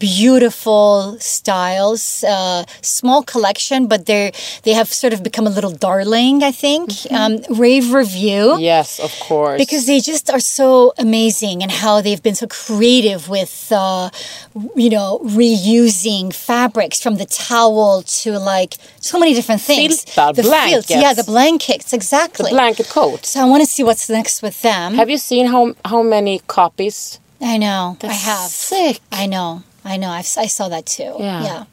beautiful styles, uh, small collection, but they're they have sort of become a little darling. I think. Um, rave review. Yes, of course. because they just are so amazing and how they've been so creative with uh, you know reusing fabrics from the towel to like so many different things the blankets. yeah the blankets exactly. the blanket coat. so i want to see what's next with them Have you seen how how many copies? i know i have sick. i know i know I've, i saw that too Yeah.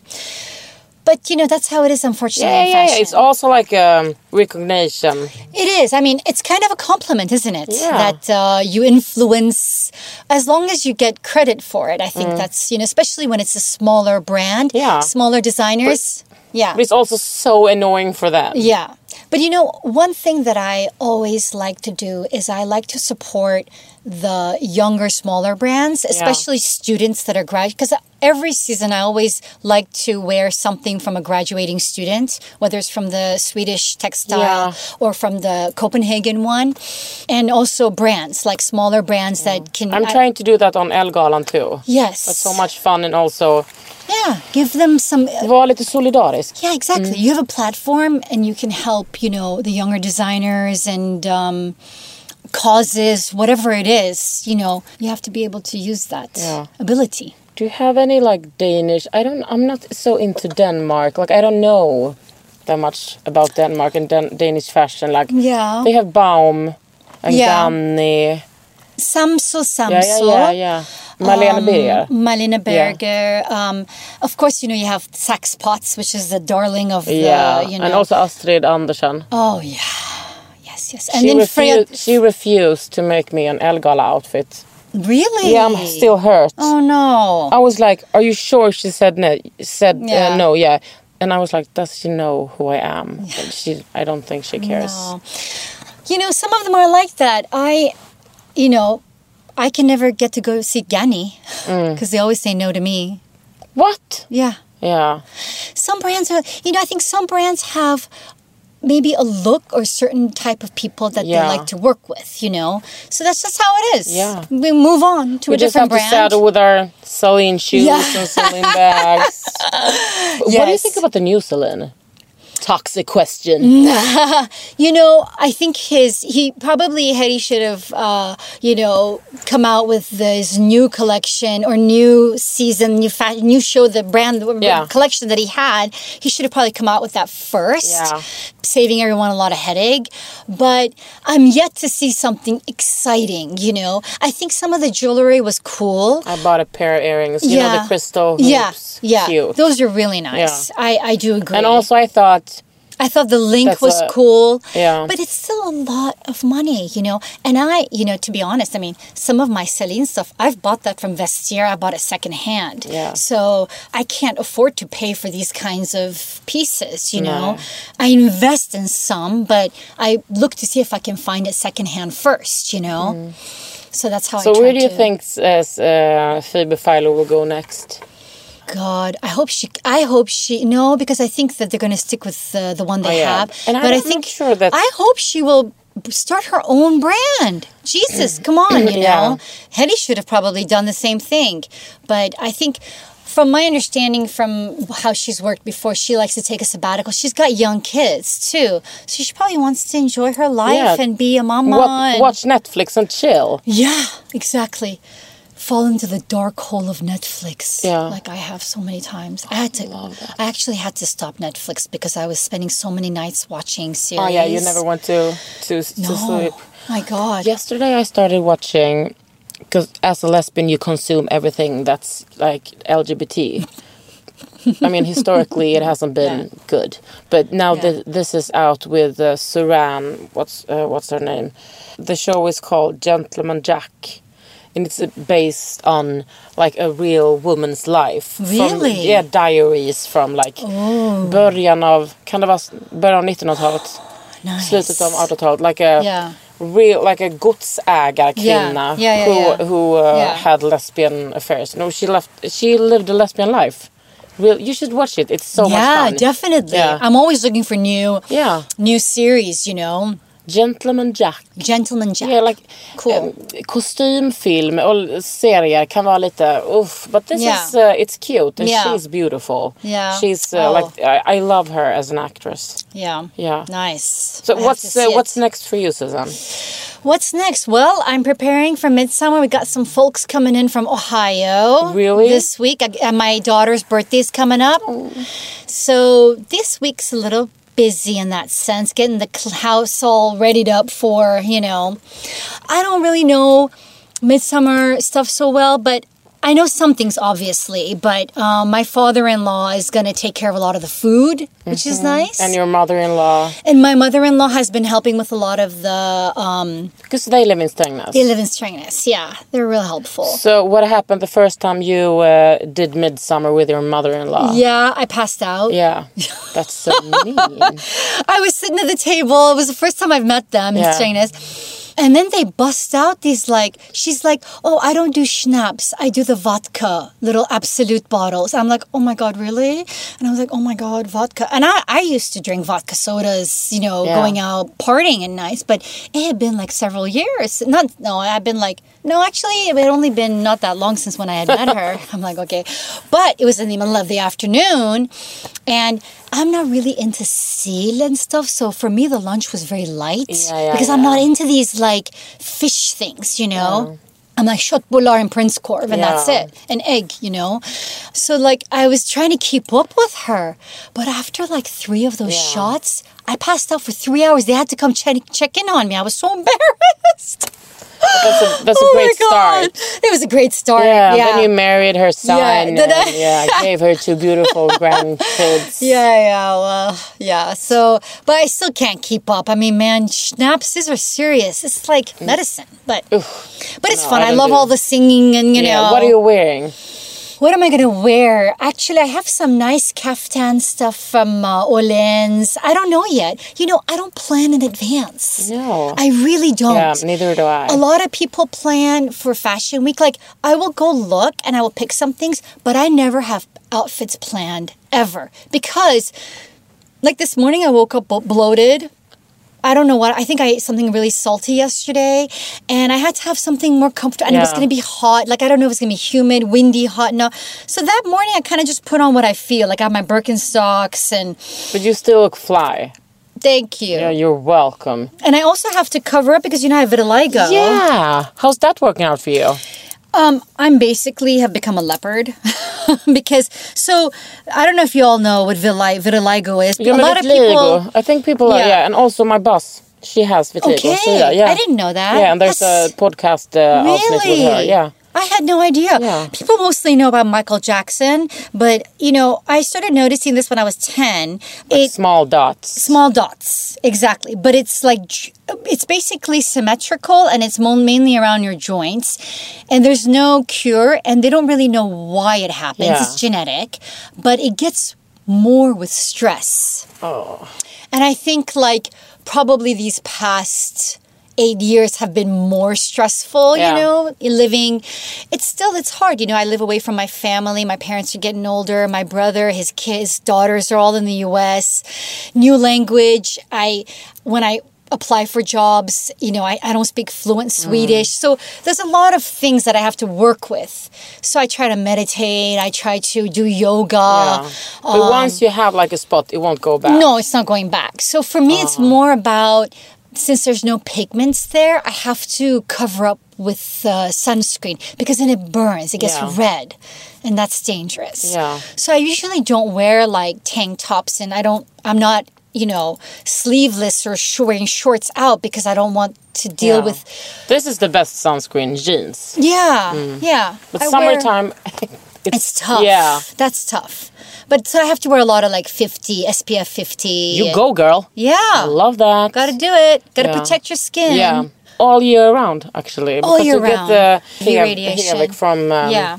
but you know that's how it is unfortunately Yeah, yeah, yeah. It's also like um, recognition. It is. I mean, it's kind of a compliment, isn't it? Yeah. That uh, you influence, as long as you get credit for it. I think that's, you know, especially when it's a smaller brand, Mm. Yeah. smaller designers. yeah. But it's also so annoying for them. Yeah. But you know, one thing that I always like to do is I like to support the younger, smaller brands, especially students that are grad. Because every season, I always like to wear something from a graduating student, whether it's from the Swedish textile Yeah. or from the Copenhagen one, and also brands like smaller brands that can. I'm I- trying to do that on Elgalan too. Yes. That's so much fun and also Yeah, give them some lite solidarisk. Yeah, exactly. Mm. You have a platform and you can help, you know, the younger designers and um, causes, whatever it is, you know, you have to be able to use that Yeah. ability. Do you have any like Danish? I don't. I'm not so into Denmark. Like I don't know that much about Denmark and Dan- Danish fashion. Like Yeah. they have Baum and Yeah. Ganni. Samso, Samso. Yeah, yeah, yeah, yeah. Birger. Malene Birger. Um, of course, you know, you have Saks Potts, which is the darling of the, Yeah, you know. and also Astrid Andersen. oh, yeah. Yes, yes. And she, then refu- Fred. she refused to make me an Elgala outfit. Really? Yeah, I'm still hurt. Oh, no. I was like, "Are you sure?" She said no. Said Yeah. uh, no. Yeah, and I was like, "Does she know who I am?" But she, I don't think she cares. No. You know, some of them are like that. I, you know, I can never get to go see Ganni Mm. because they always say no to me. What? Yeah. Yeah. Some brands are, you know, I think some brands have maybe a look or certain type of people that Yeah. they like to work with, you know? So that's just how it is. Yeah. We move on to We a just have different to brand. saddle with our Celine shoes Yeah. and Celine bags. What do you think about the new Celine? Toxic question. You know, I think his he probably had he should have uh, you know come out with this new collection or new season, new new show, the brand Yeah. collection that he had. He should have probably come out with that first, Yeah. saving everyone a lot of headache. But I'm yet to see something exciting. You know, I think some of the jewelry was cool. I bought a pair of earrings. You know the crystal hoops. Yeah, yeah, Cute. those are really nice. I I do agree. and also I thought I thought the link That's was a- cool. yeah. But it's still a lot of money, you know. And I, you know, to be honest, I mean, some of my Celine stuff, I've bought that from Vestiaire. I bought it secondhand. Yeah. So I can't afford to pay for these kinds of pieces, you know. No. I invest in some, but I look to see if I can find it secondhand first, you know. So that's how I Mm. So where do you to- think uh, uh, Phoebe Philo will go next? God, I hope she. I hope she. No, because I think that they're going to stick with the the one they Oh, yeah. have. And but I think sure that- I hope she will start her own brand. Jesus, come on, you Yeah. know. Hedi should have probably done the same thing, but I think from my understanding from how she's worked before, she likes to take a sabbatical. She's got young kids too, so she probably wants to enjoy her life Yeah. and be a mama. And- watch Netflix and chill. yeah, exactly. Fall into the dark hole of Netflix. Yeah. Like I have so many times. I had to I actually had to stop Netflix because I was spending so many nights watching series. Oh yeah, you never want to to, to No. sleep. My God. Yesterday I started watching because as a lesbian you consume everything that's like LGBT. I mean, historically it hasn't been good, but now Yeah. thi- this is out with uh, Suranne. What's uh, what's her name? The show is called Gentleman Jack, and it's based on like a real woman's life. From, Really? yeah, diaries from like början av kan det vara början av 1900-talet. nice. slutet av 1800-talet. Like a Yeah. real, like a godsägarkvinna Yeah, yeah, yeah, who who uh, had lesbian affairs. No, she left. She lived a lesbian life. Real, you should watch it. It's so much yeah, fun. definitely. Yeah. I'm always looking for new Yeah, new series, you know. Gentleman Jack. Gentleman Jack. Yeah, like Cool. um, kostymfilm och serier kan vara lite uff, but this Yeah. is uh, it's cute and Yeah. she's beautiful. Yeah. she's uh, Oh. like I, I love her as an actress. yeah. Yeah. Nice. So I what's uh, what's next for you, Susan? What's next? Well, I'm preparing for Midsummer. We got some folks coming in from Ohio. Really? This week. I, and my daughter's birthday's coming up. So this week's a little busy in that sense, getting the house all readied up for, you know. I don't really know Midsummer stuff so well, but I know some things obviously. But um, my father in law is going to take care of a lot of the food, which is nice. And your mother-in-law, and my mother in law has been helping with a lot of the. Um, because they live in Strängnäs. they live in Strängnäs. Yeah, they're real helpful. So what happened the first time you uh, did midsummer with your mother-in-law? Yeah, I passed out. Yeah, that's so mean. I was sitting at the table. It was the first time I've met them in Yeah. Strängnäs. And then they bust out these like, she's like, oh, I don't do schnapps. I do the vodka, little absolute bottles. I'm like, oh my God, really? And I was like, oh my God, vodka. And I, I used to drink vodka sodas, you know, Yeah. going out partying and nice, but it had been like several years. Not, no, I've been like, no, actually, it had only been not that long since when I had met her. I'm like, okay. But it was in the middle of the afternoon. And I'm not really into seal and stuff. So for me, the lunch was very light Yeah, yeah, because I'm not into these like fish things, you know? I'm like köttbullar and prinskorv and that's it. An egg, you know? So like I was trying to keep up with her. But after like three of those Yeah. shots, I passed out for three hours. They had to come check, check in on me. I was so embarrassed. That's a, that's a Oh great my start. It was a great start. Yeah, Yeah. then you married her son. Yeah, and, I- yeah, gave her two beautiful grandkids. Yeah, yeah, well, yeah. So, but I still can't keep up. I mean, man, schnapps, are serious. It's like mm. medicine, but but it's No, fun. I I, love do- all the singing and you Yeah, know. What are you wearing? What am I gonna wear? Actually, I have some nice kaftan stuff from uh, Åhléns. I don't know yet. You know, I don't plan in advance. No. I really don't. Yeah, neither do I. A lot of people plan for fashion week. Like, I will go look and I will pick some things, but I never have outfits planned ever because, like this morning, I woke up blo- bloated. I don't know what. I think I ate something really salty yesterday, and I had to have something more comfortable. And it was going to be hot. Like I don't know if it's going to be humid, windy, hot. No. So that morning, I kind of just put on what I feel. Like I have my Birkenstocks, and But you still look fly. thank you. Yeah, you're welcome. And I also have to cover up because you know I have vitiligo. Yeah. How's that working out for you? Um, I'm basically have become a leopard because so I don't know if you all know what vitili- vitiligo is. But Yeah, a lot of people. I think people are, Yeah. yeah. And also my boss, she has vitiligo. Okay, So yeah, yeah. I didn't know that. Yeah, and there's That's- a podcast uh, outfit with her. Yeah. I had no idea. Yeah. People mostly know about Michael Jackson, but you know, I started noticing this when I was 10. It Small dots. small dots, exactly, but it's like it's basically symmetrical and it's mainly around your joints. And there's no cure and they don't really know why it happens. Yeah. It's genetic, but it gets more with stress. Oh. And I think like probably these past eight years have been more stressful, Yeah. you know, living. It's still, it's hard. You know, I live away from my family. My parents are getting older. My brother, his kids, daughters are all in the US. New language. I, when I, apply for jobs. You know, I, I don't speak fluent Swedish. So there's a lot of things that I have to work with. So I try to meditate, I try to do yoga. Yeah. But once you have like a spot, it won't go back. Um, No, it's not going back. So for me, it's more about since there's no pigments there, I have to cover up with uh, sunscreen because then it burns, it gets Yeah. red, and that's dangerous. Yeah. So I usually don't wear like tank tops, and I don't. I'm not. You know, sleeveless or sh- wearing shorts out because I don't want to deal Yeah. with. This is the best sunscreen, jeans. Yeah, yeah. Mm. But I wear- summertime, it's, it's tough. Yeah. that's tough. But so I have to wear a lot of like 50 SPF 50. You go, girl. Yeah, I love that. Gotta do it. Gotta Yeah. protect your skin. Yeah. All year round, actually. All Because year you get round. the The hev- radiation. hevik from um, Yeah.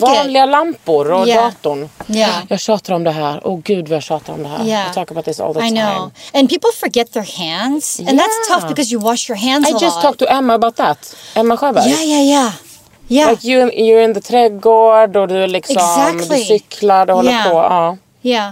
Vanliga lampor och Yeah. datorn. Yeah. Jag tjatar om det här. Åh gud vad jag tjatar om det här. Yeah. I talk about this all the I time. know. And people forget their hands. And that's Yeah. tough because you wash your hands I a lot. I just talked to Emma about that. Emma Sjöberg. Yeah, yeah, yeah. Yeah. Like you, you're in the trädgård och du liksom Exactly. du cyklar, du håller Yeah. på. Ja. Yeah.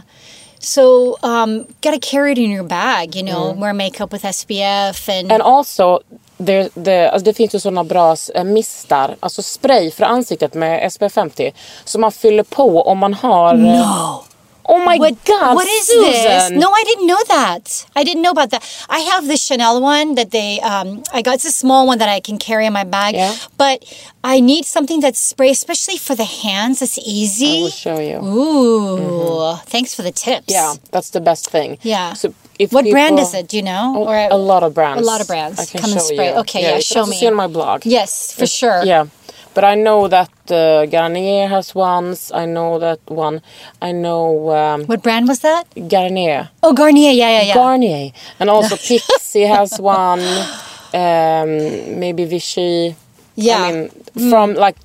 So, um, gotta carry it in your bag, you know, Mm. wear makeup with SPF and, And also, det, det, alltså det finns ju såna bra eh, mistar, alltså spray för ansiktet med SPF 50 som man fyller på om man har... eh, no. Oh my What, god, what is Susan! this? No, I didn't know that. I didn't know about that. I have the Chanel one that they, um, I got, it's a small one that I can carry in my bag. Yeah. But I need something that's spray, especially for the hands. It's easy. I will show you. Ooh, thanks for the tips. Yeah, that's the best thing. Yeah. So if What brand people- is it? Do you know? Oh, a lot of brands. a lot of brands. I can Come and spray. you. Okay, yeah, you show me. see on my blog. Yes, for sure. Yeah. But I know that uh, Garnier has ones. I know that one. I know um, What brand was that? Garnier. Oh, Garnier. Yeah, yeah, yeah. Garnier. And also Pixi has one. Um, maybe Vichy. yeah. Mm. I mean, from like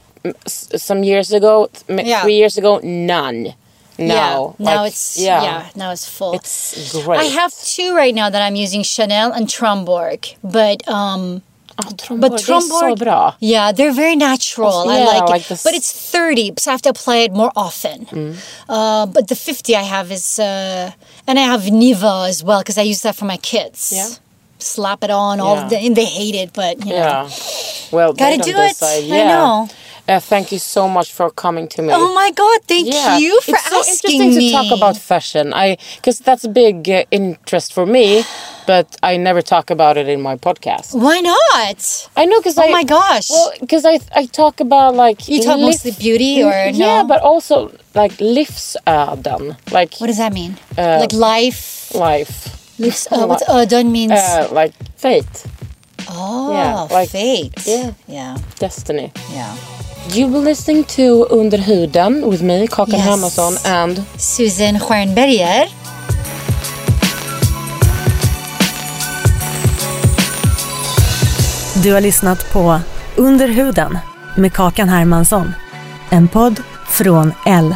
some years ago, Yeah. three years ago, none. Now, yeah. now like, it's yeah. Now it's full. it's great. I have two right now that I'm using Chanel and Tromborg, but um, oh, but det är så Tromborg, bra. yeah, they're very natural. I Yeah, like it, this- but it's 30, so I have to apply it more often. Mm. Uh, but the 50 I have is, uh, and I have Nivea as well because I use that for my kids. Yeah. Slap it on all Yeah. the, and they hate it, but you know. Yeah. Well, Gotta do it. decide. I know. Uh, thank you so much for coming to me. Oh my God! Thank yeah, you for it's so asking interesting me. to talk about fashion. I because that's a big uh, interest for me, but I never talk about it in my podcast. Why not? I know because Oh I my gosh. well because I I talk about like You talk mostly beauty or yeah, but also like livsöden, like What does that mean? Uh, like life. life, Lives, uh, what's öden means? uh, like fate, oh, yeah, like- fate. yeah. Yeah. destiny. Yeah. You were listening to Under huden with me, Kakan Yes. Hermansson, and Susan Stjernberger. Du har lyssnat på Under huden med Kakan Hermansson. En podd från L.